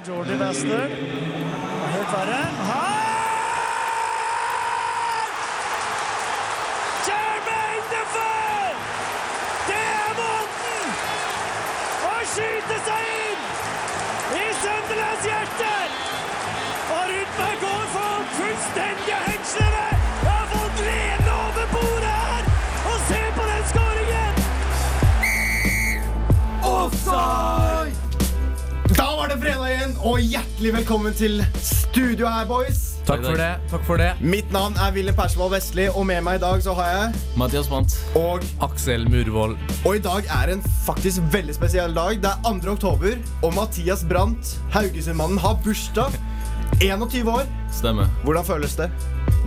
Jordi Bastard. Helt verre. Her! Og hjertelig velkommen til studio her, boys. Takk for det. takk for det Mitt navn er Wilhelm Persvold Vestli, og med meg i dag så har jeg Mathias Brandt. Og, Aksel Murvold. og i dag er en faktisk veldig spesiell dag. Det er 2. oktober, og Mathias Brandt, Haugesund-mannen, har bursdag. 21 år. Stemmer. Hvordan føles det?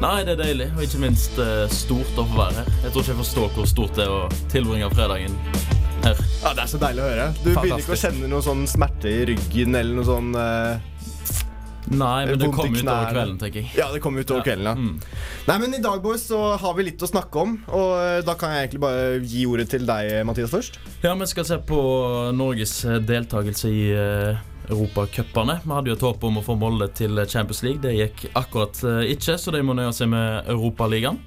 Nei, det er deilig, og ikke minst eh, stort å få være her. Jeg tror ikke jeg forstår hvor stort det er å tilbringe fredagen her. Ja, Det er så deilig å høre. Du begynner ikke å kjenne noe sånn smerte i ryggen eller noe sånn uh, Nei, men det kommer utover knærne. kvelden, tenker jeg. Ja, det kommer utover kvelden, ja. Mm. Nei, men I dag boys, så har vi litt å snakke om, og eh, da kan jeg egentlig bare gi ordet til deg, Mathias, først. Ja, vi skal se på Norges eh, deltakelse i uh, Europacupene. Vi hadde jo et håp om å få Molde til Champions League. Det gikk akkurat eh, ikke, så de må nøye seg med Europaligaen.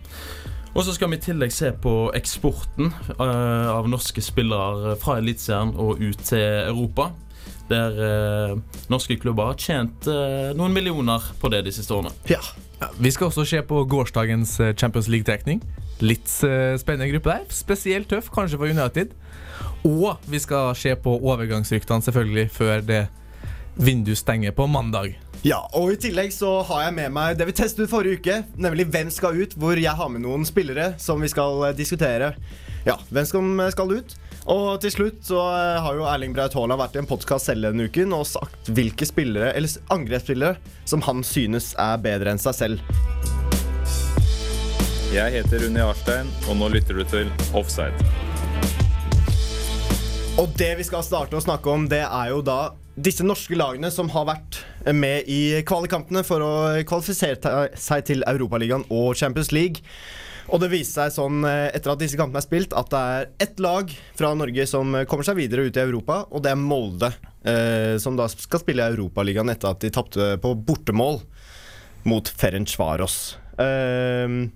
Og så skal vi i tillegg se på eksporten eh, av norske spillere fra Eliteserien og ut til Europa. Der eh, norske klubber har tjent eh, noen millioner på det de siste årene. Ja. Ja, vi skal også se på gårsdagens Champions League-trekning. Litt spennende gruppe der. Spesielt tøff, kanskje for United. Og vi skal se på overgangsryktene, selvfølgelig, før det vinduet stenger på mandag. Ja, og I tillegg så har jeg med meg det vi testet ut forrige uke, nemlig Hvem skal ut? Hvor jeg har med noen spillere som vi skal eh, diskutere. Ja, hvem som eh, skal ut? Og til slutt så eh, har jo Erling Braut Haaland vært i en podkast selv denne uken og sagt hvilke spillere, eller angrepsspillere som han synes er bedre enn seg selv. Jeg heter Unni Arstein, og nå lytter du til Offside. Og det vi skal starte å snakke om, det er jo da disse norske lagene som har vært med i kvalikampene for å kvalifisere seg til Europaligaen og Champions League. Og det viste seg sånn eh, etter at disse kampene er spilt, at det er ett lag fra Norge som kommer seg videre ut i Europa, og det er Molde. Eh, som da skal spille i Europaligaen etter at de tapte på bortemål mot Ferencvaros. Eh,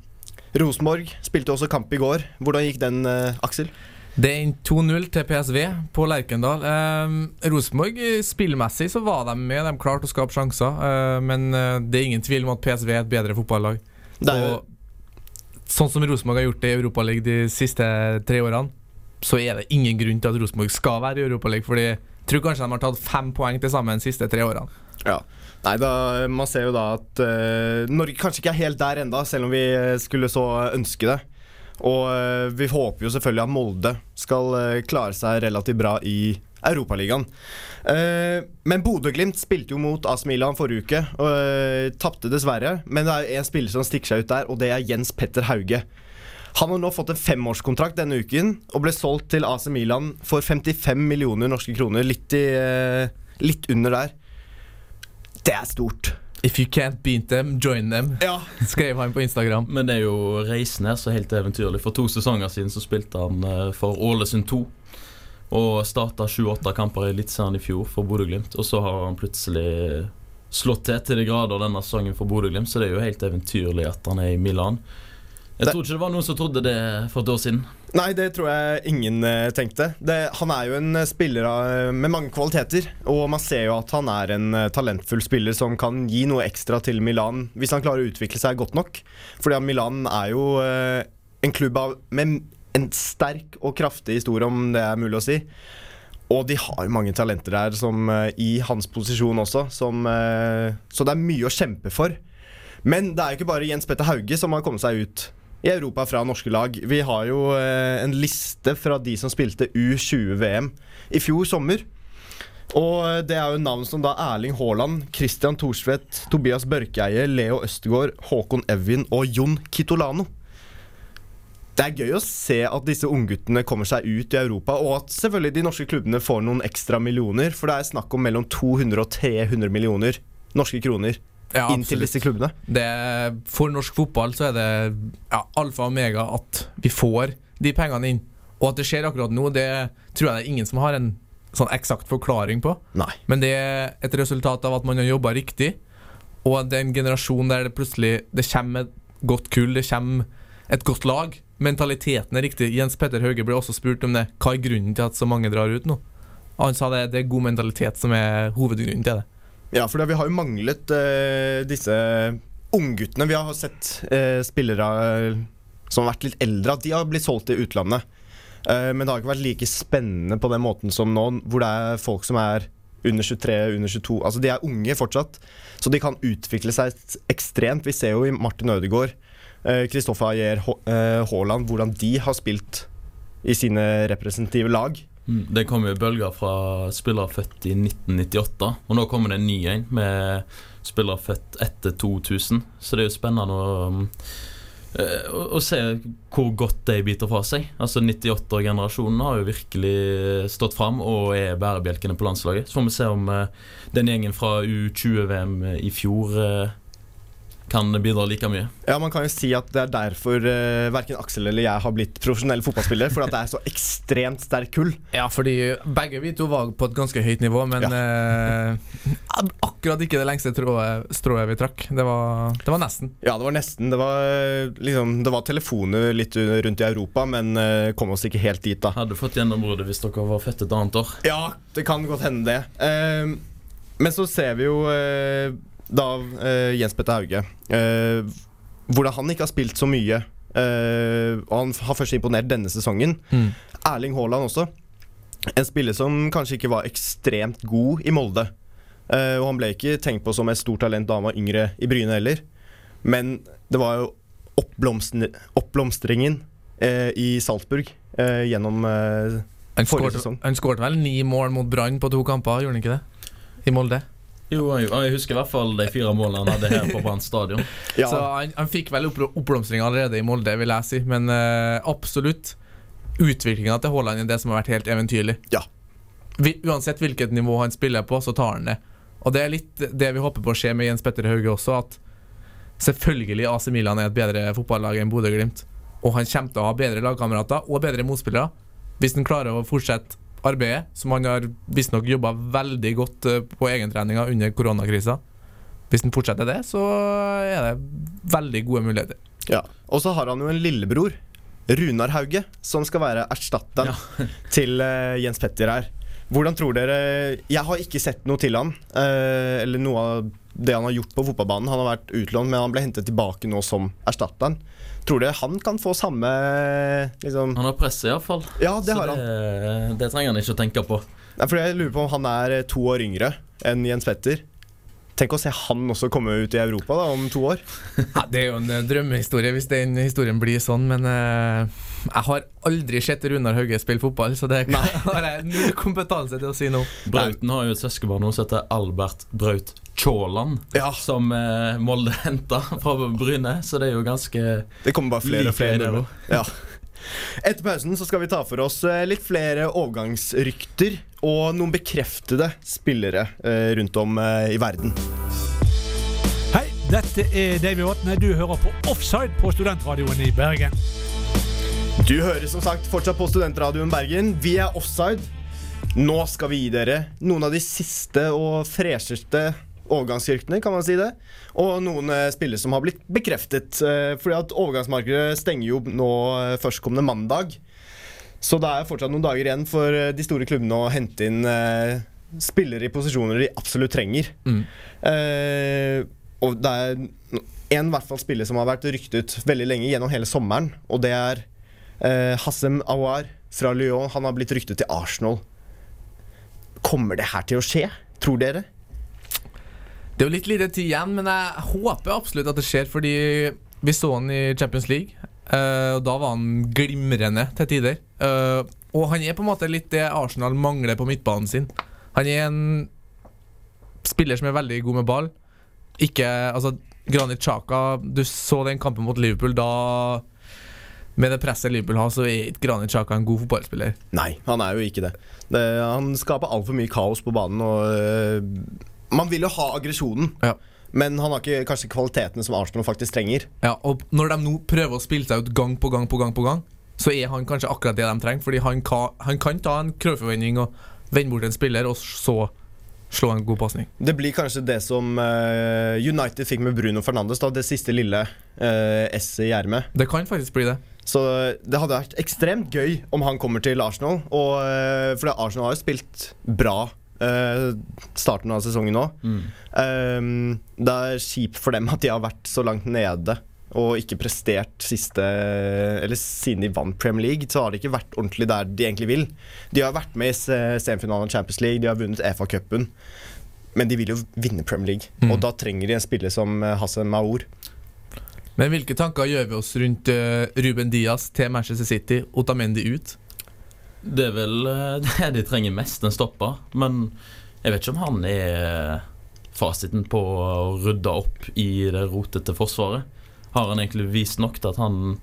Rosenborg spilte også kamp i går. Hvordan gikk den, eh, Aksel? Det er 2-0 til PSV på Lerkendal. Eh, Rosenborg, spillmessig så var de med. De klarte å skape sjanser. eh, men eh, det er ingen tvil om at PSV er et bedre fotballag. Sånn som Rosenborg har gjort det i Europaligaen de siste tre årene, så er det ingen grunn til at Rosenborg skal være i Europaligaen. Fordi jeg tror kanskje de har tatt fem poeng til sammen de siste tre årene. Ja. Nei, da, Man ser jo da at uh, Norge kanskje ikke er helt der enda, selv om vi eh, skulle så ønske det. Og eh, vi håper jo selvfølgelig at Molde skal eh, klare seg relativt bra i Europaligaen. Uh, men Bodø-Glimt spilte jo mot AS Milan forrige uke og tapte dessverre. Men det er en spiller som stikker seg ut der, og det er Jens Petter Hauge. Han har nå fått en femårskontrakt denne uken og ble solgt til AC Milan for 55 millioner norske kroner. Litt, i, eh, litt under der. Det er stort. If you can't beat them, join them, Ja. skrev han på Instagram. Men det er jo reisen her så helt eventyrlig. For to sesonger siden så spilte han eh, for Ålesund 2. Og starta 28 kamper i Eliteserien i fjor for Bodø-Glimt. Og så har han plutselig slått til til de grader denne sesongen for Bodø-Glimt, så det er jo helt eventyrlig at han er i Milan. Jeg tror ikke det var noen som trodde det for et år siden. Nei, det tror jeg ingen eh, tenkte. Det, han er jo en eh, spiller av- med mange kvaliteter. Og man ser jo at han er en eh, talentfull spiller som kan gi noe ekstra til Milan hvis han klarer å utvikle seg godt nok. Fordi Milan er jo eh, en klubb med en sterk og kraftig historie, om det er mulig å si. Og de har mange talenter der som, eh, i hans posisjon også, som, eh, så det er mye å kjempe for. Men det er jo ikke bare Jens Petter Hauge som har kommet seg ut i Europa fra norske lag. Vi har jo eh, en liste fra de som spilte U20-VM i fjor sommer. Og eh, det er jo navn som da Erling Haaland, Christian Thorsvedt, Tobias Børkeie, Leo Østegård, Håkon Evjen og Jon Kitolano. Det er gøy å se at disse ungguttene kommer seg ut i Europa, og at selvfølgelig de norske klubbene får noen ekstra millioner, for det er snakk om mellom 200 og 300 millioner norske kroner Ja, inn til disse klubbene. Det, for norsk fotball så er det ja, alfa og omega at vi får de pengene inn. Og at det skjer akkurat nå, det tror jeg det er ingen som har en sånn eksakt forklaring på. Nei. Men det er et resultat av at man har jobba riktig, og det er en generasjon der det plutselig Det kommer et godt kull, det kommer et godt lag. Mentaliteten er riktig. Jens Petter Hauge ble også spurt om det. Hva er grunnen til at så mange drar ut nå? Han sa det, det er god mentalitet som er hovedgrunnen til det. Ja, for vi har jo manglet uh, disse ungguttene. Vi har sett uh, spillere eh, som har vært litt eldre, at de har blitt solgt til utlandet. Uh, men det har ikke vært like spennende på den måten som nå, hvor det er folk som er under 23, under 22 Altså de er unge fortsatt, så de kan utvikle seg ekstremt. Vi ser jo i Martin Ødegaard, Kristoffer Ayer Haaland, hvordan de har spilt i sine representative lag. Mm, Det kom jo bølger fra spillere født i 1998, og nå kommer det en ny en med spillere født etter 2000. Så det er jo spennende å, um, eh, å, å se hvor godt de biter fra seg. Altså 98-generasjonen har jo virkelig stått fram og er bærebjelkene på landslaget. Så får vi se om eh, den gjengen fra U20-VM i fjor eh, kan bidra like mye. Ja, Man kan jo si at det er derfor uh, verken Aksel eller jeg har blitt profesjonelle fotballspillere. Fordi at det er så ekstremt sterk kull. Ja, fordi begge vi to var på et ganske høyt nivå, men eh, akkurat ikke det lengste strået, strået vi trakk. Det var, det var nesten. Ja, det var nesten. Det var, eh, liksom, det var telefoner litt rundt i Europa, men uh, kom oss ikke helt dit, da. Hadde fått gjennombruddet hvis dere var født et annet år. Ja, det kan godt hende det. Eh, men så ser vi jo eh, da uh, Jens Petter Hauge Uh, hvordan han ikke har spilt så mye. Uh, og han har først imponert denne sesongen. Erling Haaland også. En spiller som kanskje ikke var ekstremt god i Molde. Og han ble ikke tenkt på som et stort talent da han var yngre i Bryne heller. Men det var jo oppblomstring, oppblomstringen i Salzburg gjennom Forrige skårte- sesong. Han skårte vel ni mål mot Brann på to kamper, gjorde han ikke det? I Molde. Jo, jeg, jeg husker i hvert fall de fire målene han hadde her på Brann stadion. ja, Så han, han fikk vel oppbl- oppblomstring allerede i Molde, vil jeg si. Men uh, absolutt. Utviklinga til Haaland er det som har vært helt eventyrlig. Ja. Vi, uansett hvilket nivå han spiller på, så tar han det. Og det er litt det vi håper på å skje med Jens Petter Hauge også. At selvfølgelig AC Milan er et bedre fotballag enn Bodø-Glimt. Og han kommer til å ha bedre lagkamerater og bedre motspillere hvis han klarer å fortsette arbeidet, som han har visstnok jobba veldig godt eh, på egentreninga under koronakrisa. Hvis han fortsetter det, så er det veldig gode muligheter. Ja. Og så har han jo en lillebror, Runar Hauge, som skal være erstatteren til eh, Jens Petter her. Hvordan tror dere Jeg har ikke sett noe til han, eh, eller noe av det han har gjort på fotballbanen. Han har vært utlånt, men han ble hentet tilbake nå som erstatteren. Tror dere han kan få samme liksom Han har presset, iallfall. Ja, det har han. Det, det trenger han ikke å tenke på. Nei, for jeg lurer på om han er eh, to år yngre enn Jens Petter. Tenk å se han også komme ut i Europa da, om to år. Ja, det er jo en eh, drømmehistorie hvis den historien blir sånn, men eh, jeg har aldri sett Runar Hauge spille fotball, så det har jeg null kompetanse til å si noe. Brauten har jo et søskenbarn som heter Albert Braut Tjåland, Ja. som eh, Molde henta fra Bryne, så det er jo ganske Det kommer bare flere og flere. det. Ja. Etter pausen så skal vi ta for oss eh, litt flere overgangsrykter og noen bekreftede spillere eh, rundt om eh, i verden. Hei, dette er Davy Vatne. Du hører på Offside på Studentradioen i Bergen. Du hører som sagt fortsatt på Studentradioen Bergen. Vi er offside. Nå skal vi gi dere noen av de siste og fresheste overgangsryktene, kan man si det. Og noen eh, spillere som har blitt bekreftet. Eh, fordi at overgangsmarkedet stenger jo nå eh, førstkommende mandag. Så det er fortsatt noen dager igjen for de store klubbene å hente inn spillere i posisjoner de absolutt trenger. Mm. Og det er en hvert fall spiller som har vært ryktet veldig lenge gjennom hele sommeren, og det er eh, Hassem Awar fra Lyon. Han har blitt ryktet til Arsenal. Kommer det her til å skje, tror dere? Det er jo litt lite tid igjen, men jeg håper absolutt at det skjer, fordi vi så han i Champions League, eh, og da var han glimrende til tider. Eh, og han er på en måte litt det Arsenal mangler på midtbanen sin. Han er en spiller som er veldig god med ball. Ikke Altså, Granit Xhaka Du så den kampen mot Liverpool. Da Med det presset Liverpool har, så er ikke Granit Xhaka en god fotballspiller. Nei, han er jo ikke det. det han skaper altfor mye kaos på banen, og eh, Man vil jo ha aggresjonen, Ja. men han har ikke kanskje kvalitetene som Arsenal faktisk trenger. Ja, og når de nå prøver å spille seg ut gang på gang på gang på gang, så er han kanskje akkurat det de trenger, fordi han, ka, han kan ta en krøllforvending og vende bort en spiller, og så slå en god pasning. Det blir kanskje det som uh, United fikk med Bruno Fernandes, da, det siste lille uh, S-et i ermet. Det kan faktisk bli det. Så det hadde vært ekstremt gøy om han kommer til Arsenal. Og, eh, for Arsenal har jo spilt bra uh, starten av sesongen nå. Mm. Um, det er kjipt for dem at de har vært så langt nede og ikke prestert siste Eller siden de vant Premier League, så har de ikke vært ordentlig der de egentlig vil. De har vært med i se- semifinalen av Champions League, de har vunnet EFA-cupen. Men de vil jo vinne Premier League, Mm. og da trenger de en spiller som eh, Hassan Maour. Men hvilke tanker gjør vi oss rundt eh, Ruben Diaz til Manchester City, Otamendi ut? Det er vel eh, det de trenger mest, en stopper. Men jeg vet ikke om han er fasiten på å rydde opp i det rotete forsvaret. Har han egentlig vist nok til at han,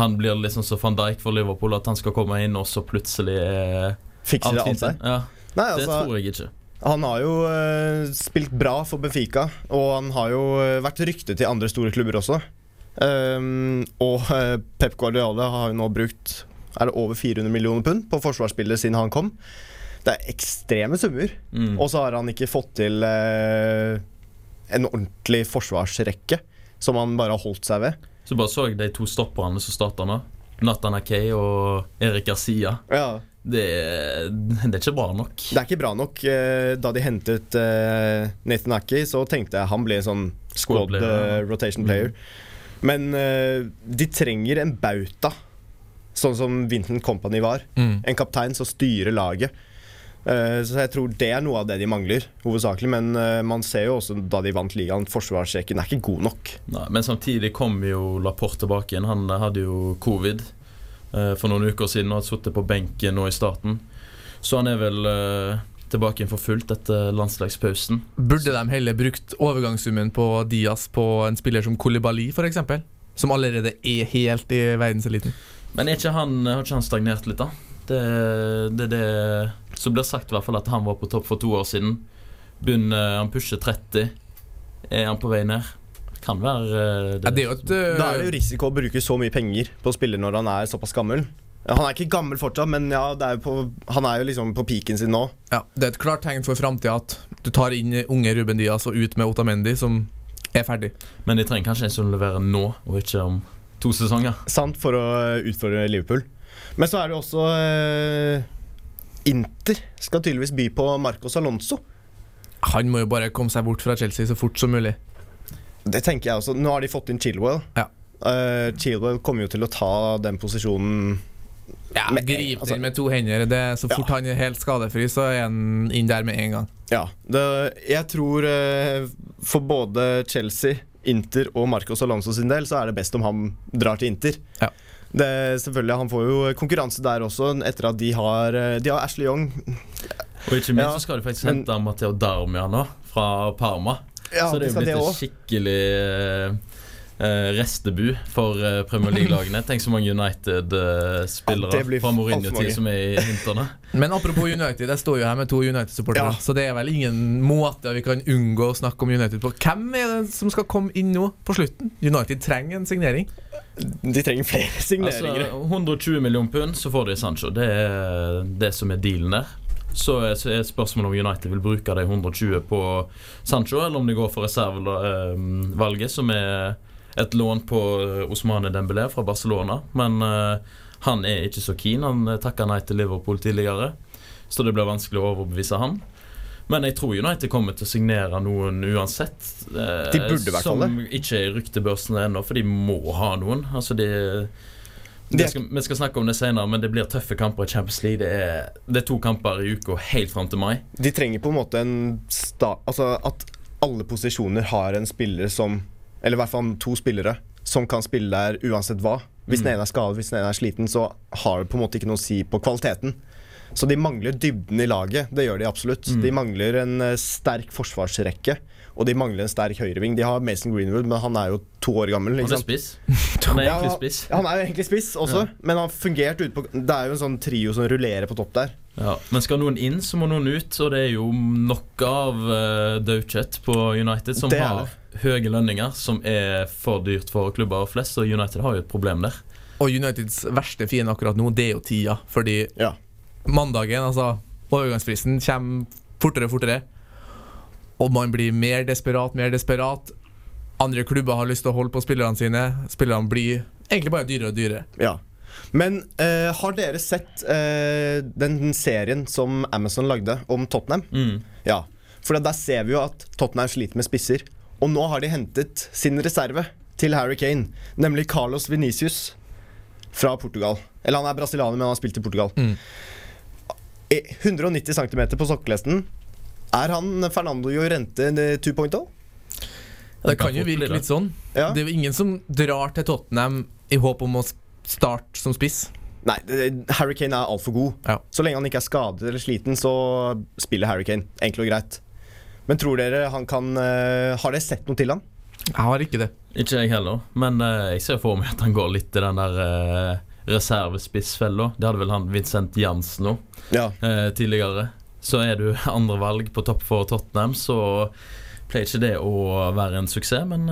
han blir liksom så van Dijk for Liverpool, at han skal komme inn, og så plutselig er Fikser det alt seg? Ja, Nei, det altså, tror jeg ikke. Han har jo uh, spilt bra for Benfica, og han har jo vært ryktet til andre store klubber også. Um, og eh, Pep Guardiola har jo nå brukt Er det over 400 millioner pund på forsvarsspillet siden han kom. Det er ekstreme summer. Mm. Og så har han ikke fått til uh, en ordentlig forsvarsrekke som han bare har holdt seg ved. Så bare så jeg de to stopperne som starta nå. Nathan Akay og Erik Garcia. Ja. Det, det er ikke bra nok. Det er ikke bra nok. Eh, Da de hentet uh, Nathan Akay, så tenkte jeg han ble en sånn squad Squad player, eh, rotation player. Men uh, de trenger en bauta, sånn som Vinton Company var. Mm. En kaptein som styrer laget. Uh, så jeg tror det er noe av det de mangler, hovedsakelig. Men uh, man ser jo også da de vant ligaen, forsvarsrekken er ikke god nok. Nei, men samtidig kom jo Laporte tilbake igjen. Han hadde jo covid for noen uker siden og har sittet på benken nå i starten. Så han er vel tilbake igjen for fullt etter landslagspausen. Burde de heller brukt overgangssummen på Diaz på en spiller som Kolibali, f.eks.? Som allerede er helt i verdenseliten. Men er ikke han, har ikke han stagnert litt, da? Det det er det som blir sagt, i hvert fall at han var på topp for to år siden. Begynner, han pusher 30. Er han på vei ned? Kan være det. Ja, det er jo et uh... Da er det jo risiko å bruke så mye penger på å spille når han er såpass gammel. Han er ikke gammel fortsatt, men ja, det er på, han er jo liksom på peaken sin nå. ja, Det er et klart tegn for framtida at du tar inn unge Ruben Diaz og ut med Otamendi, som er ferdig. Men de trenger kanskje en som leverer nå, og ikke om to sesonger. Sant, for å eh, utfordre Liverpool. Men så er det også eh, Inter skal tydeligvis by på Marcos Alonso. Han må jo bare komme seg bort fra Chelsea så fort som mulig. Det tenker jeg også. Nå har de fått inn Chilwell. Ja. Uh, Chilwell kommer jo til å ta den posisjonen Ja, Men, Grip altså- med to hender. Det, så fort han er helt skadefri, så er han inn der med en gang. Ja. Det, jeg tror eh, for både Chelsea, Inter og Marcos Alonso sin del, så er det best om han drar til Inter. Ja. Det, selvfølgelig, Han får jo konkurranse der også, etter at de har eh, De har Ashley Young. Og ikke minst Ja, så skal de faktisk hente Matteo Darmia nå, fra Parma. Ja, så det de er jo det blitt skikkelig eh, restebu for eh, Premier League-lagene. Tenk så mange United-spillere fra Mourinho-tid som er i hinterne. Men apropos United, jeg står jo her med to United-supportere, Ja. så det er vel ingen måte vi kan unngå å snakke om United på. Hvem er det som skal komme inn nå på slutten? United trenger en signering. De trenger flere Altså, signeringer. 120 millioner pund, så får de Sancho. Det er det som er dealen der. Så er, så er spørsmålet om United vil bruke de 120 på Sancho, eller om de går for reservevalget, som er et lån på eh, Osmane Dembélé fra Barcelona. Men eh, han er ikke så keen. Han uh, takka nei til Liverpool tidligere, så det blir vanskelig å overbevise han. Men jeg tror United kommer til å signere noen uansett. eh, De burde hvert Som ikke er i ryktebørsene ennå, for de må ha noen. Altså de Det det er- skal, vi skal snakke om det senere, men det blir tøffe kamper i Champions League. Det er, det er to kamper i uka helt fram til mai. De trenger på en måte en sta Altså at alle posisjoner har en spiller som Eller i hvert fall to spillere som kan spille der uansett hva. Hvis Mm. den ene er skadet, hvis den ene er sliten, så har det på en måte ikke noe å si på kvaliteten. Så de mangler dybden i laget. Det gjør de absolutt. Mm. De mangler en eh, sterk forsvarsrekke. Og de mangler en sterk høyreving. De har Mason Greenwood, men han er jo to år gammel. Han Ikke er sant? spiss. Han er egentlig Ja. Han er jo egentlig spiss også, Ja. men han fungerte ute på Det er jo en sånn trio som rullerer på topp der. Ja, men skal noen inn, så må noen ut. Og det er jo nok av uh, daukjøtt på United som har høye lønninger, som er for dyrt for klubber flest. Og United har jo et problem der. Og Uniteds verste fiende akkurat nå, det er jo tida. Fordi Ja. mandagen, altså overgangsfristen kommer fortere og fortere. Og man blir mer desperat, mer desperat. Andre klubber har lyst til å holde på spillerne sine. Spillerne blir egentlig bare dyrere og dyrere. Ja. Men eh, har dere sett eh, den serien som Amazon lagde om Tottenham? Mm. Ja. For der ser vi jo at Tottenham sliter med spisser. Og nå har de hentet sin reserve til Harry Kane, nemlig Carlos Venicius fra Portugal. Eller han er brasilianer, men han har spilt i Portugal. Mm. Eh, 190 cm på sokkelesten. Er han Fernando Jorente 2.0? Det kan jo virke litt sånn. Ja. Det er jo ingen som drar til Tottenham i håp om å starte som spiss. Nei, Harry Kane er altfor god. Ja. Så lenge han ikke er skadet eller sliten, så spiller Harry Kane. Enkelt og greit. Men tror dere han kan uh, Har dere sett noe til han? Jeg har ikke det. Ikke jeg heller, men uh, jeg ser for meg at han går litt i den der uh, reservespissfella. Det hadde vel han Vincent Jansen òg Ja. uh, tidligere. Så er du andrevalg på topp for Tottenham, så pleier ikke det å være en suksess, men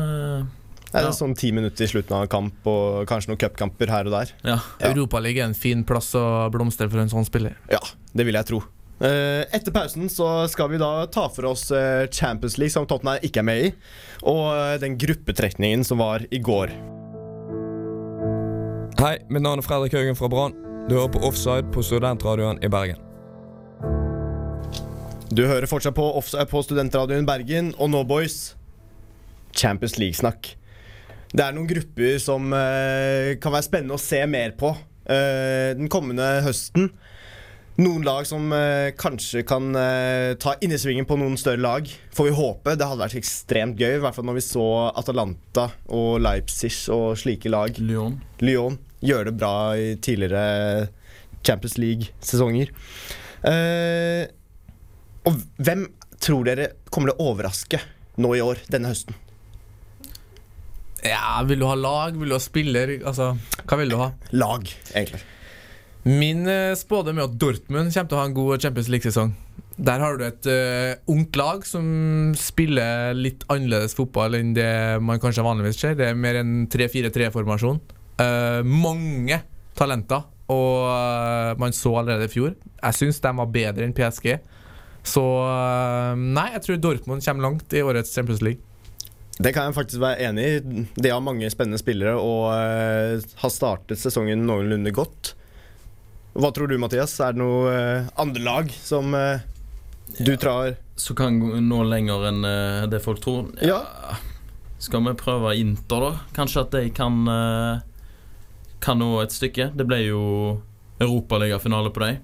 Det er Ja. sånn ti minutter i slutten av kamp og kanskje noen cupkamper her og der. ja. Ja. Europaligaen er en fin plass å blomstre for en sånn spiller. Ja, det vil jeg tro. Eh, etter pausen så skal vi da ta for oss eh, Champions League, som Tottenham ikke er med i, og eh, den gruppetrekningen som var i går. Hei, mitt navn er Fredrik Haugen fra Brann. Du hører på Offside på Studentradioen i Bergen. Du hører fortsatt på, Offside på Studentradioen Bergen, og nå, boys Champions League-snakk. Det er noen grupper som eh, kan være spennende å se mer på eh, den kommende høsten. Noen lag som eh, kanskje kan ta innersvingen på noen større lag. Får vi håpe. Det hadde vært ekstremt gøy, i hvert fall når vi så Atalanta og Leipzig og slike lag. Lyon. Lyon gjør det bra i tidligere Champions League-sesonger. Og hvem tror dere kommer til å overraske nå i år, denne høsten? Ja, Vil du ha lag? Vil du ha spiller? Altså, hva vil du ha? Lag, egentlig. Min uh, spådom er at Dortmund kommer til å ha en god Champions League-sesong. Der har du et uh, ungt lag som spiller litt annerledes fotball enn det man kanskje vanligvis ser. Det er mer en 3-4-3-formasjon. Uh, mange talenter, og uh, man så allerede i fjor. Jeg syns de var bedre enn PSG. Så eh, nei, jeg tror Dortmund kommer langt i årets Champions League. Det kan jeg faktisk være enig i. De har mange spennende spillere og uh, har startet sesongen noenlunde godt. Hva tror du, Mathias? Er det noe uh, andre lag som uh, du trar Så kan nå lenger enn det folk tror. Ja. Skal vi prøve Inter, da? Kanskje at de kan Kan nå et stykke. Det ble jo europaligafinale på dem.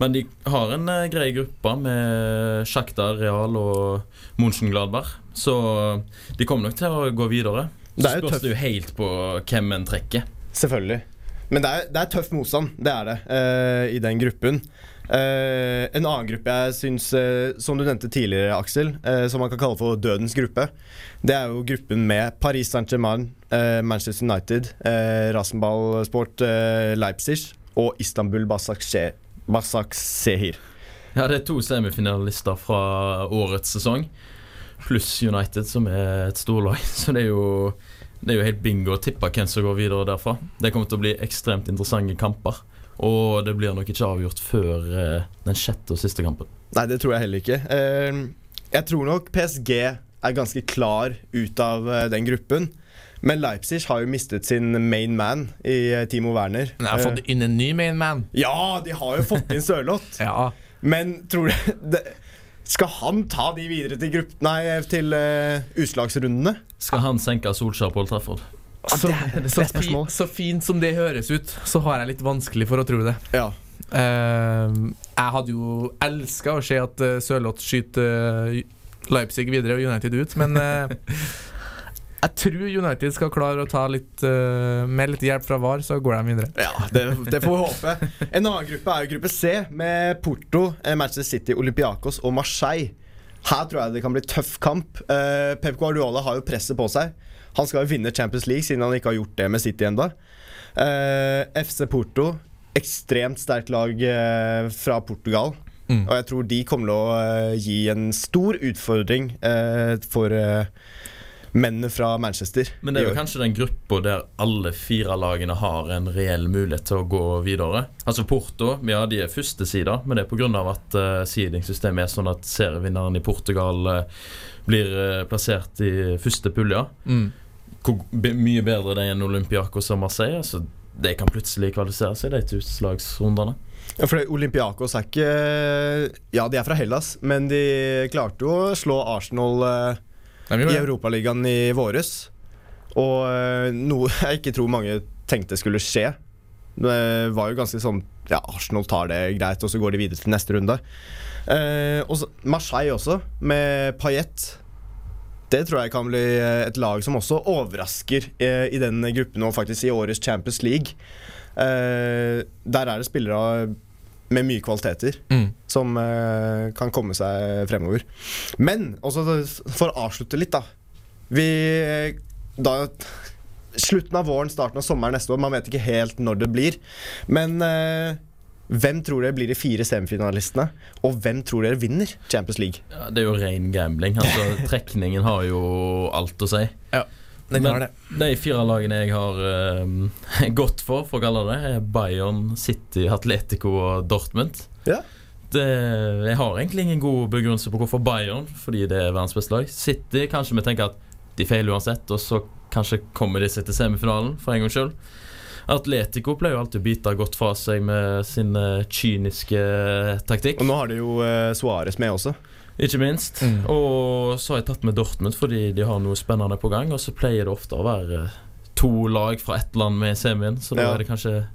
Men de har en uh, grei gruppe med Shakhtar, Real og Mönchengladbach. Så de kommer nok til å gå videre. Det er Spørs det jo helt på hvem en trekker. Selvfølgelig. Men det er, det er tøff motstand, det er det, uh, i den gruppen. Uh, en annen gruppe jeg syns, uh, som du nevnte tidligere, Aksel, uh, som man kan kalle for dødens gruppe, det er jo gruppen med Paris Saint-Germain, eh, Manchester United, eh, Rasenball Sport eh, Leipzig og Istanbul Basaksehir. Basaksehir. Ja, det er to semifinalister fra årets sesong, pluss United, som er et storlag. Så det er jo det er jo helt bingo å tippe hvem som går videre derfra. Det kommer til å bli ekstremt interessante kamper. Og det blir nok ikke avgjort før eh, den sjette og siste kampen. Nei, det tror jeg heller ikke. Eh, jeg tror nok PSG er ganske klar ut av eh, den gruppen. Men Leipzig har jo mistet sin main man i eh, Timo Werner. Men de har fått inn en ny main man. Eh, ja, de har jo fått inn Sørloth. Ja. Men tror du det, Skal han ta de videre til, grupp, nei, til uh, utslagsrundene? Skal han senke Solskjær på Old Trafford? Så, så, spørsmål. så fint som det høres ut, så har jeg litt vanskelig for å tro det. Ja. Uh, jeg hadde jo elska å se at uh, Sørloth skyter eh, Leipzig videre og United ut, men eh, jeg tror United skal klare å ta litt uh, Med litt hjelp fra VAR, så går de videre. Ja, det, det får vi håpe. En annen gruppe er jo gruppe C, med Porto, eh, Manchester City, Olympiakos og Marseille. Her tror jeg det kan bli tøff kamp. Uh, Pep Guardiola har jo presset på seg. Han skal jo vinne Champions League, siden han ikke har gjort det med City ennå. FC Porto, ekstremt sterkt lag fra Portugal. Mm. Og jeg tror de kommer til å gi en stor utfordring eh, for, mennene fra Manchester. Men det er jo kanskje den gruppa der alle fire lagene har en reell mulighet til å gå videre. Altså Porto ja, de er første side, men det er pga. at uh, seedingsystemet er sånn at serievinneren i Portugal uh, blir uh, plassert i første pulje. Mm. Hvor mye bedre det er enn Olympiakos og Marseille. Så de kan plutselig kvalifisere seg de til utslagsrundene. Ja, for Olympiakos er ikke Ja, de er fra Hellas, men de klarte jo å slå Arsenal De i. Europaligaen i våres. Og eh, noe jeg ikke tror mange tenkte skulle skje. Det var jo ganske sånn Ja, Arsenal tar det greit, og så går de videre til neste runde. Eh, og Marseille også, med Payet. Det tror jeg kan bli eh, et lag som også overrasker eh, i den gruppen, og faktisk i årets Champions League. Eh, der er det spillere med mye kvaliteter Mm. som uh, kan komme seg fremover. Men også for å avslutte litt, da. Vi da Slutten av våren, starten av sommeren neste år. Man vet ikke helt når det blir. Men uh, hvem tror dere blir de fire semifinalistene? Og hvem tror dere vinner Champions League? Ja, det er jo ren gambling. Altså, trekningen har jo alt å si. Den Men det. de fire lagene jeg har eh, gått for, for å kalle det, er Bayern, City, Atletico og Dortmund. Ja. Det, jeg har egentlig ingen god begrunnelse på hvorfor Bayern, fordi det er verdens beste lag. City kanskje vi tenker at de feiler uansett, og så kanskje kommer de seg til semifinalen for en gangs skyld. Atletico pleier jo alltid å bite godt fra seg med sin eh, kyniske taktikk. Og nå har de jo uh, Suárez med også. Ikke minst. Mm. Og så har jeg tatt med Dortmund fordi de har noe spennende på gang. Og så pleier det ofte å være eh, to lag fra ett land med i semien, så da Ja. er det kanskje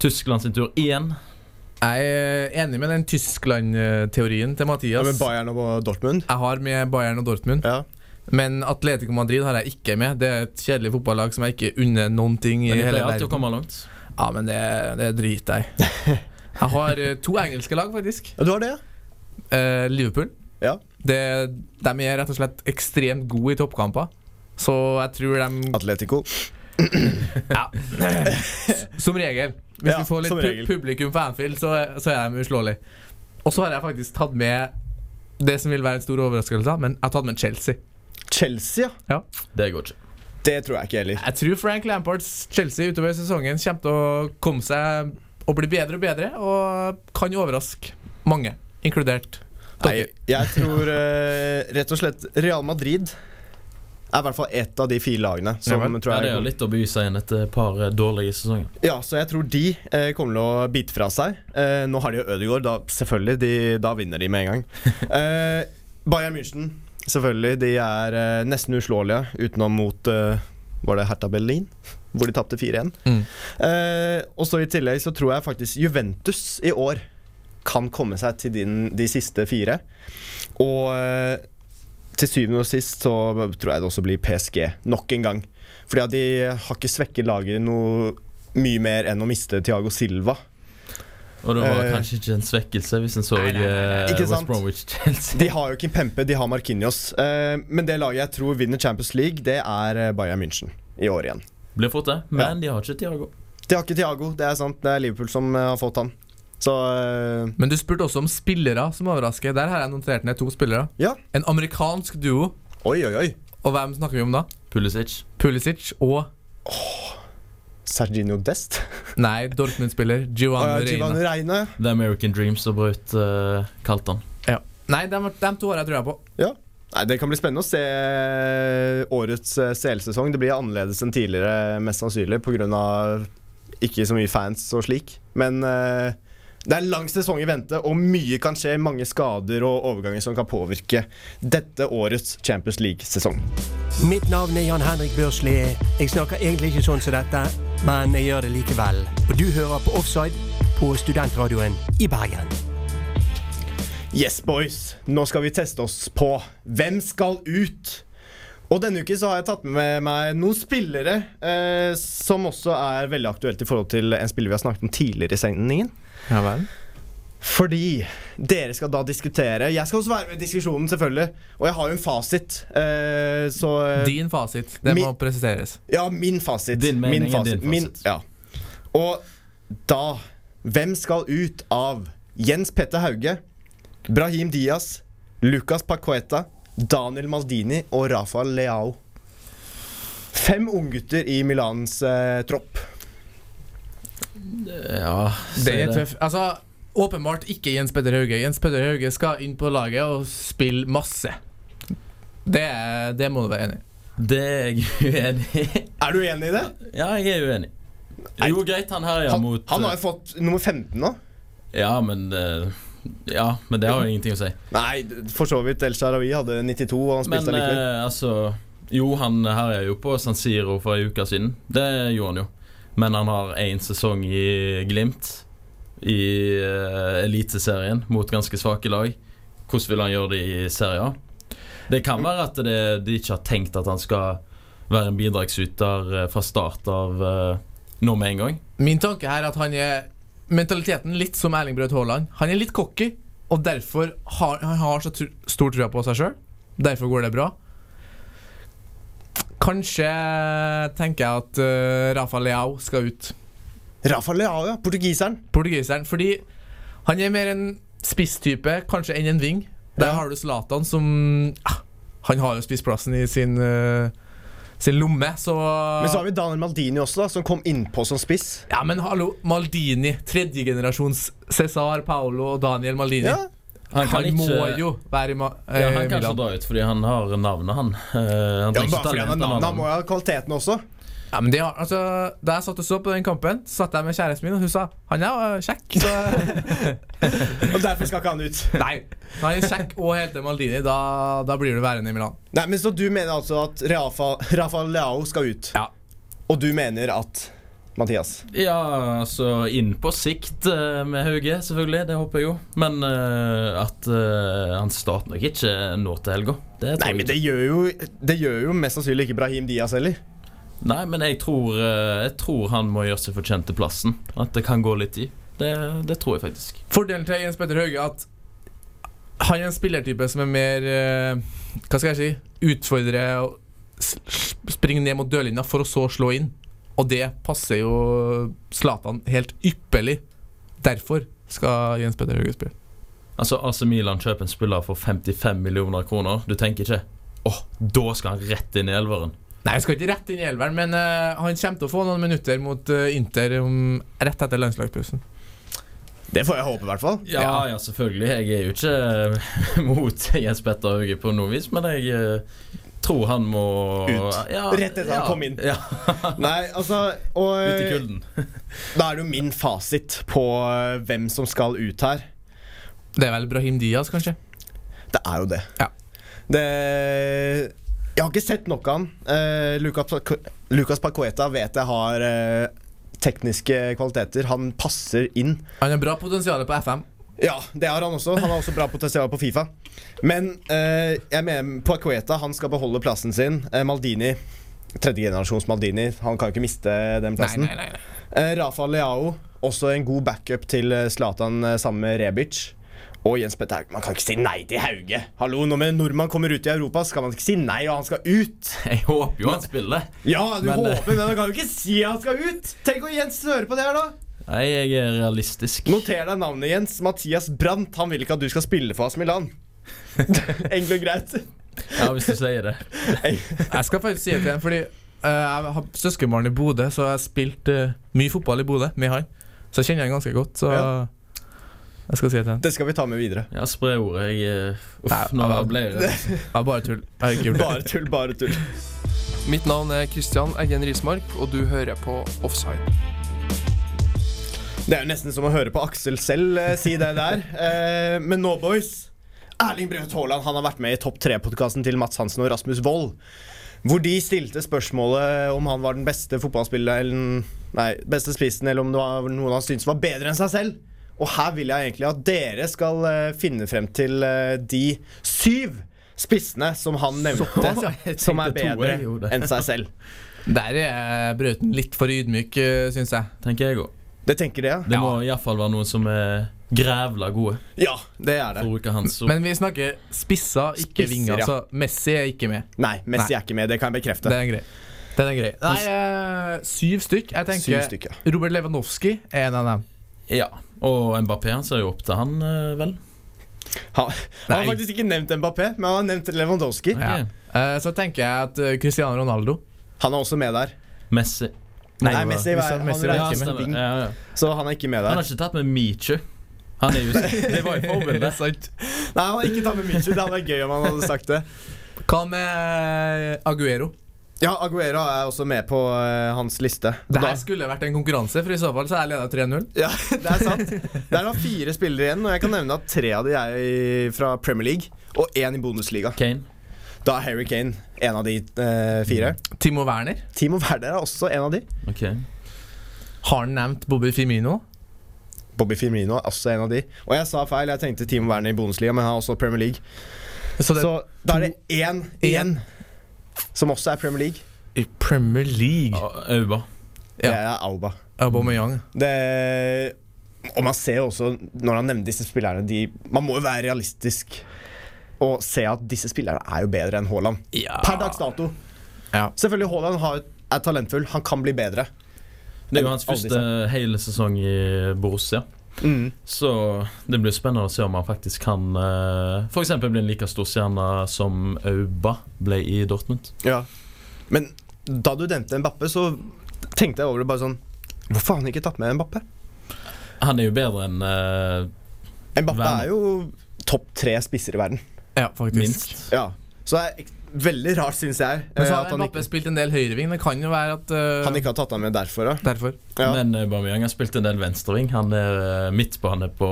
Tyskland sin tur igjen. Jeg er enig med den Tyskland-teorien til Ja, Mathias. med Bayern og Dortmund. Jeg har med Bayern og Dortmund. Ja. Men Atletico Madrid har jeg ikke med. Det er et kjedelig fotballag som jeg ikke unner noen ting i hele pleier alltid å verden. langt. Ja, men det, det driter jeg i. Jeg har eh, to engelske lag, faktisk. Ja, du har det, ja? Eh, Liverpool. Ja. Det, de er rett og slett ekstremt gode i toppkamper. Så jeg tror de Atletico. Ja. Som regel. Hvis Ja, vi får litt pu publikum på Anfield, så, så er de uslåelige. Og så har jeg faktisk tatt med det som vil være en stor overraskelse, men jeg har tatt med Chelsea. Chelsea, ja. Det går ikke. Det tror jeg ikke heller. Jeg tror Frank Lampards Chelsea utover sesongen kommer til å komme seg og bli bedre og bedre, og kan overraske mange, inkludert Nei, jeg tror uh, rett og slett Real Madrid er i hvert fall ett av de fire lagene som Ja tror jeg, Ja, det er jo litt å by seg inn etter et par eh, dårlige sesonger. Ja, så jeg tror de eh, kommer til å bite fra seg. Eh, nå har de jo Ødegaard, da selvfølgelig. De, da vinner de med en gang. Eh, Bayern München, selvfølgelig. De er eh, nesten uslåelige utenom mot eh, Var det Hertha Berlin? Hvor de tapte 4-1. Mm. Eh, og så i tillegg så tror jeg faktisk Juventus i år kan komme seg til din, de siste fire. Og eh, til syvende og sist så tror jeg det også blir PSG nok en gang. Fordi at de har ikke svekket laget noe mye mer enn å miste Thiago Silva. Og det var Eh, kanskje ikke en svekkelse hvis en så nei, nei, nei, eh, West? Bromwich Chelsea. De har jo ikke Pempe, de har Marquinhos. Eh, men det laget jeg tror vinner Champions League, det er Bayern München i år igjen. Blir fort det, men de har ikke Tiago. De har ikke Thiago, det er sant. Det er Liverpool som har fått han. Så uh, Men du spurte også om spillere som overrasker. Der har jeg notert ned to spillere. ja. En amerikansk duo. Oi, oi, oi. Og hvem snakker vi om da? Pulisic. Pulisic og Sergino Dest. Nei, Dortmund-spiller Giovanni. Giovanni Reine. The American Dreams og Braut uh, kalte han. Ja. Nei, de, de to har jeg trua på. Nei, Det kan bli spennende å se eh, årets eh, CL-sesong. Det blir annerledes enn tidligere, mest sannsynlig, pga. ikke så mye fans og slik. Men eh, det er en lang sesong i vente, og mye kan skje. Mange skader og overganger som kan påvirke dette årets Champions League-sesong. Mitt navn er Jan Henrik Børsli. Jeg snakker egentlig ikke sånn som dette, men jeg gjør det likevel. Og du hører på Offside på studentradioen i Bergen. Yes, boys. Nå skal vi teste oss på hvem skal ut. Og denne uken så har jeg tatt med meg noen spillere eh, som også er veldig aktuelt i forhold til en spiller vi har snakket om tidligere i sendingen. Ja vel. Fordi dere skal da diskutere Jeg skal også være med i diskusjonen, selvfølgelig. Og jeg har jo en fasit. Eh, så eh, Din fasit. Det må Mi- presiseres. Ja, min fasit. Din mening min er din Min, ja. Og da Hvem skal ut av Jens Petter Hauge, Brahim Diaz, Lucas Pacueta, Daniel Maldini og Rafael Leao? Fem unggutter i Milans eh, tropp. Ja, Det er tøff. Altså, åpenbart ikke Jens Petter Hauge. Jens Petter Hauge skal inn på laget og spille masse. Det, er- det må du være enig i. Det er jeg uenig i. Er du uenig i det? Ja, jeg er uenig. Jo, greit, han herja Han, mot han har jo fått nummer 15 nå. Ja, men eh, Ja, men det har jo ingenting å si. Nei, for så vidt. El Sharawi hadde 92, og han Men spilte allikevel. eh, altså Jo, han herja jo på San Siro for ei uke siden. Det gjorde han jo. Men han har én sesong i Glimt. I uh, Eliteserien mot ganske svake lag. Hvordan vil han gjøre det i serien? Det kan være at det, de ikke har tenkt at han skal være en bidragsyter eh, fra start av uh, nå med en gang. Min tanke er at han er mentaliteten litt som Erling Braut Haaland. Han er litt cocky, og derfor har han har så stor trua på seg sjøl. Derfor går det bra. Kanskje tenker jeg at uh, Rafa Leao skal ut. Rafa Leao, ja. Portugiseren. Portugiseren. Fordi han er mer en spisstype, kanskje, enn en ving. Der Ja. har du Zlatan som ah, Han har jo spissplassen i sin, uh, sin lomme, så Men så har vi Daniel Maldini også, da, som kom innpå som spiss. Ja, men hallo, Maldini. Tredjegenerasjons Cesar Paolo og Daniel Maldini. Ja. Han, han ikke- må jo være i ma eh, Ja, han kan ikke så dra ut fordi han har navnet, han. Eh, han Ja, bare fordi han har navnet, han må jo ha kvaliteten også. Ja, men det har, altså, Da jeg satt og så på den kampen, Så satt jeg med kjæresten min, og hun sa han er øh, kjekk. Så Og derfor skal ikke han ut. nei, han er kjekk og heter Maldini. Da, da blir du værende i Milan. Nei, men Så du mener altså at Rafa, Rafa Leao skal ut? Ja. Og du mener at Mathias Ja, altså inn på sikt eh, med Hauge, selvfølgelig. Det håper jeg jo. Men uh, at uh, han starter nok ikke nå til helga. Det tror Nei, men det gjør jo, det gjør jo mest sannsynlig ikke Brahim Diaz heller. Nei, men jeg tror, jeg tror han må gjøre seg fortjent til plassen. At det kan gå litt tid. Det, det tror jeg faktisk. Fordelen til Jens Petter Hauge er at han er en spillertype som er mer Hva skal jeg si Utfordre og springe ned mot dørlinja for å så slå inn. Og det passer jo Zlatan helt ypperlig. Derfor skal Jens Petter Hauge spille. Altså, AC Milan kjøper en spiller for 55 millioner kroner. Du tenker ikke åh, da skal han rett inn i elveren. Nei, jeg skal ikke rett inn i elveren, men uh, han kommer til å få noen minutter mot uh, Inter um, rett etter landslagspausen. Det får jeg håpe, i hvert fall. Ja, ja, selvfølgelig. Jeg er jo ikke eh, mot Jens Petter Hauge på noe vis, men jeg tror han må Ut. Ja, Rett etter han ja, kom inn. Ja, Nei, altså og, ut i kulden. Da er det jo min fasit på eh, hvem som skal ut her. Det er vel Brahim Diaz, kanskje? Det er jo det. Ja. det jeg har ikke sett nok av han. Uh, Lucas, Lucas Pacueta vet jeg har uh, tekniske kvaliteter. Han passer inn. Han har bra potensial på FM. Ja, det har han også. Han har også bra potensial på Fifa. Men eh, jeg mener Pacueta han skal beholde plassen sin. Eh, Maldini, tredjegenerasjons Maldini, han kan jo ikke miste den plassen. nei, nei. Eh, Rafa Leao, også en god backup til eh, Zlatan eh, sammen med Rebic. Og Jens Petter Hauge. Man kan ikke si nei til Hauge. Hallo, Når en nordmann kommer ut i Europa, skal man ikke si nei, og han skal ut. Jeg håper jo han spiller. Ja, du Men, eh, håper, men man kan jo ikke si han skal ut. Tenk om Jens hører på det her, da. Nei, jeg er realistisk. Noter deg navnet, Jens. Mathias Brandt. Han vil ikke at du skal spille for AS Milan. Enkelt og greit. Ja, hvis du sier det. Jeg skal faktisk si det til ham, fordi uh, jeg har søskenbarn i Bodø, så jeg har spilt uh, mye fotball i Bodø med han. Så jeg kjenner han ganske godt. Så Ja. jeg skal si det til ham. Det skal vi ta med videre. Ja, spre ordet. Jeg eh, Uff, Nei, nå ble jeg redd. Ja, bare tull. Det. Bare tull, bare tull. Mitt navn er Christian Eggen Rismark, og du hører på Offside. Det er jo nesten som å høre på Aksel selv eh, si det der. Eh, men nå, boys. Erling Braut Haaland han har vært med i Topp tre-podkasten til Mats Hansen og Rasmus Wold. Hvor de stilte spørsmålet om han var den beste fotballspilleren Nei, beste spissen, eller om det var noen han syntes var bedre enn seg selv. Og her vil jeg egentlig at dere skal eh, finne frem til eh, de syv spissene som han nevnte, Så, som er bedre enn seg selv. Der er Brauten litt for ydmyk, syns jeg. Tenker jeg òg. Det tenker jeg. Det må iallfall være noen som er grævla gode. Ja, det er det. Men vi snakker spisser, ikke Spisser, vinger. ja. Så Messi er ikke med. Nei, Messi Nei. er ikke med. Det kan jeg bekrefte. Den er grei. Den er grei. Nei, eh, syv stykk. Jeg tenker Syv stykker. Robert Lewandowski er en av dem. Ja. Og Mbappé han ser jo opp til han, eh, vel. Han, han har faktisk ikke nevnt Mbappé, men han har nevnt Lewandowski. Ja. Eh, så tenker jeg at eh, Cristiano Ronaldo Han er også med der. Messi. Nei, Nei Messi, er- han Messi var han, med. Ja, ja. Så han er ikke med Han har ikke tatt med Meechu. Han er jo Det var jo Det forbildet. sant. Nei, han har ikke tatt med Meechu. Det hadde vært gøy om han hadde sagt det. Hva med Aguero? Ja, Aguero er også med på uh, hans liste. Det her skulle vært en konkurranse, for i så fall så er leda 3-0. Ja, det er sant. Det er da fire spillere igjen, og jeg kan nevne at tre av de er fra Premier League, og én i bonusliga. Kane. Da er Harry Kane en av de eh, fire. Timo Werner. Timo Werner er også en av de. Ok. Har han nevnt Bobby Firmino? Bobby Firmino er også en av de. Og jeg sa feil, jeg tenkte Timo Werner i Bundesliga, men han er også Premier League. Så det Så da er det én igjen som også er Premier League. i Premier League. Ja, Det er Auba. Aubameyang. Det, og man ser jo også, når han nevner disse spillerne de, Man må jo være realistisk og se at disse spillerne er jo bedre enn Haaland. Ja. Per dags dato. Ja. Selvfølgelig Haaland har, er talentfull. Han kan bli bedre. Det er jo hans første hele sesong i Borussia. Mm. Så det blir spennende å se om han faktisk kan uh, F.eks. bli en like stor stjerne som Auba ble i Dortmund. Ja. Men da du nevnte Mbappe, så tenkte jeg over det bare sånn Hvorfor har han ikke tatt med Mbappe? Han er jo bedre enn uh, Mbappe Hvem? er jo topp tre spisser i verden. Ja, faktisk. minst. Ja. Så det er veldig rart, syns jeg, Men eh, så har han Mbappe ikke, spilt en del høyreving. Det kan jo være at uh, han ikke har tatt han med derfor. Da. Derfor. Ja. Men Aubameyang har spilt en del venstreving. Han er uh, midtbane på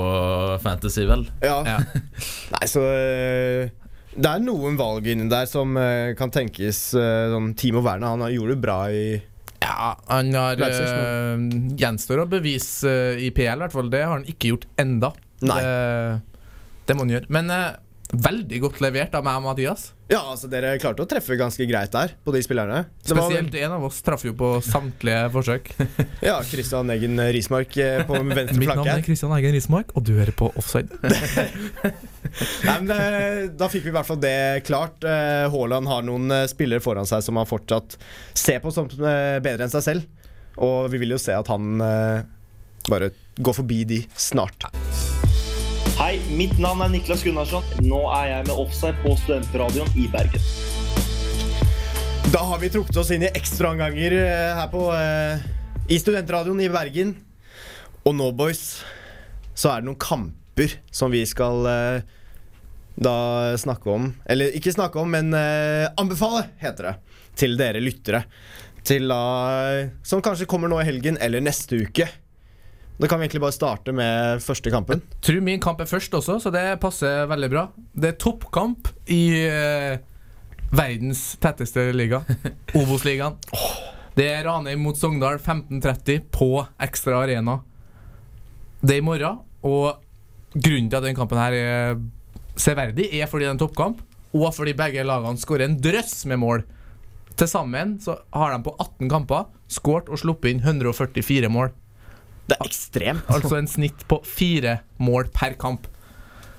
Fantasy, vel. Ja. Ja. Nei, så uh... Det er noen valg inni der som uh, kan tenkes uh, sånn Timo Werner han har- gjorde det bra i Ja, han har uh, Gjenstår å bevise uh, i PL, i hvert fall. Det har han ikke gjort enda. Nei. Det, det må han gjøre. Men uh, veldig godt levert av meg og Mathias. Ja, altså dere klarte å treffe ganske greit der, på de spillerne. Det var- Spesielt en av oss traff jo på samtlige forsøk. Ja, Christian Eggen Rismark eh, på venstre Mitt navn er Kristian Eggen Rismark, og du hører på Offside. Nei, men eh, Da fikk vi i hvert fall det klart. Eh, Haaland har noen spillere foran seg som han fortsatt ser på som bedre enn seg selv. Og vi vil jo se at han bare går forbi de snart. Hei, mitt navn er Niklas Gunnarsson. Nå er jeg med Offside på Studentradioen i Bergen. Da har vi trukket oss inn i ekstraomganger eh, her på eh, i Studentradioen i Bergen. Og nå, boys, så er det noen kamper som vi skal eh, da snakke om. Eller ikke snakke om, men eh, anbefale, heter det. Til dere lyttere. Til da Som kanskje kommer nå i helgen eller neste uke. Da kan vi egentlig bare starte med første kampen. Jeg Tror min kamp er først også, så det passer veldig bra. Det er toppkamp i eh, verdens tetteste liga, Obos-ligaen. Det er Ranheim mot Sogndal 15.30 på Ekstra Arena. Det er i morgen, og grunnen til at den kampen her er severdig, er fordi det er en toppkamp, og fordi begge lagene skårer en drøss med mål. Til sammen så har de på 18 kamper skåret og sluppet inn 144 mål. Det er ekstremt. Altså en snitt på fire mål per kamp.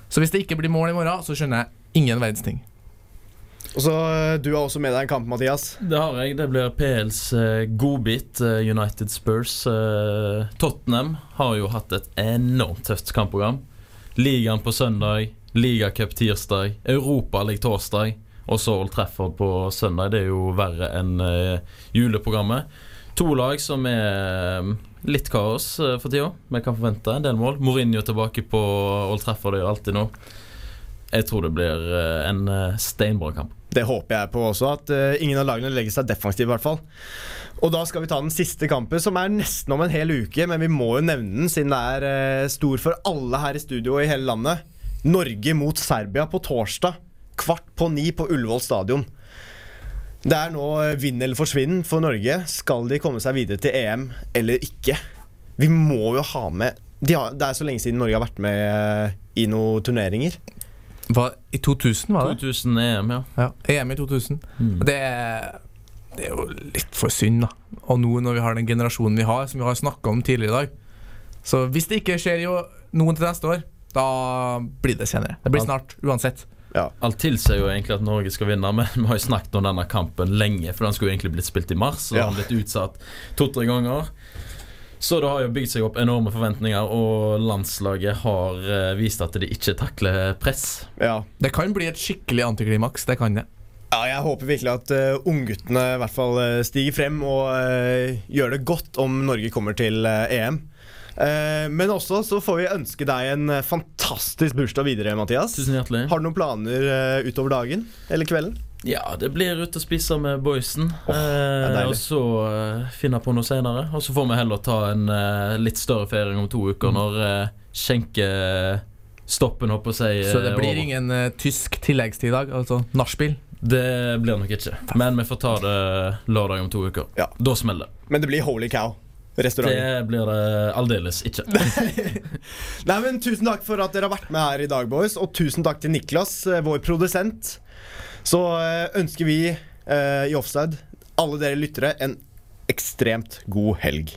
Så hvis det ikke blir mål i morgen, så skjønner jeg ingen verdens ting. Og så eh, Du har også med deg en kamp, Mathias. Det har jeg. Det blir PLs eh, godbit, eh, United Spurs. Eh, Tottenham har jo hatt et enormt tøft kampprogram. Ligaen på søndag, ligacup tirsdag, Europaliga torsdag, og så Old Trafford på søndag. Det er jo verre enn eh, juleprogrammet. To lag som er eh, litt kaos eh, for tida. Vi kan forvente en del mål. Mourinho tilbake på Old Trafford, det gjør alltid noe. Jeg tror det blir eh, en eh, steinbra kamp. Det håper jeg på også, at ingen av lagene legger seg defensivt i hvert fall. Og da skal vi ta den siste kampen, som er nesten om en hel uke, men vi må jo nevne den siden det er stor for alle her i studio og i hele landet. Norge mot Serbia på torsdag, kvart på ni på Ullevål stadion. Det er nå eh, vinn eller forsvinn for Norge. Skal de komme seg videre til EM eller ikke? Vi må jo ha med de har, Det er så lenge siden Norge har vært med eh, i noen turneringer. Hva, I 2000, var det? 2000 EM, ja. Ja, EM i 2000. Mm. Det, er, det er jo litt for synd, da. Og nå når vi har den generasjonen vi har, som vi har snakka om tidligere i dag. Så hvis det ikke skjer jo noen til neste år, da blir det senere. Det blir snart, uansett. Alt tilsier jo egentlig at Norge skal vinne, men vi har jo snakket om denne kampen lenge. For den skulle jo egentlig blitt spilt i mars, og Ja. den har blitt utsatt to-tre ganger. Så det har jo bygd seg opp enorme forventninger, og landslaget har eh, vist at de ikke takler press. Ja. Det kan bli et skikkelig antiklimaks. Det kan det. Ja, jeg håper virkelig at uh, ungguttene i hvert fall uh, stiger frem og uh, gjør det godt om Norge kommer til uh, EM. Uh, men også så får vi ønske deg en uh, fantastisk bursdag videre, Mathias. Tusen hjertelig. Har du noen planer uh, utover dagen eller kvelden? Ja, det blir ut og spise med boysen. er eh, og så eh, finne på noe senere. Og så får vi heller ta en eh, litt større feiring om to uker, når uh, skjenkestoppen, håper på å si, Så det blir over. ingen eh, tysk tilleggstid i dag? Altså nachspiel? Det blir det nok ikke. Men vi får ta det lørdag om to uker. Ja. Da smeller det. Men det blir Holy Cow. Restauranten. Det blir det aldeles ikke. Nei, men Tusen takk for at dere har vært med her i dag, boys. Og tusen takk til Niklas, eh, vår produsent. Så eh, ønsker vi eh, i Offside alle dere lyttere en ekstremt god helg.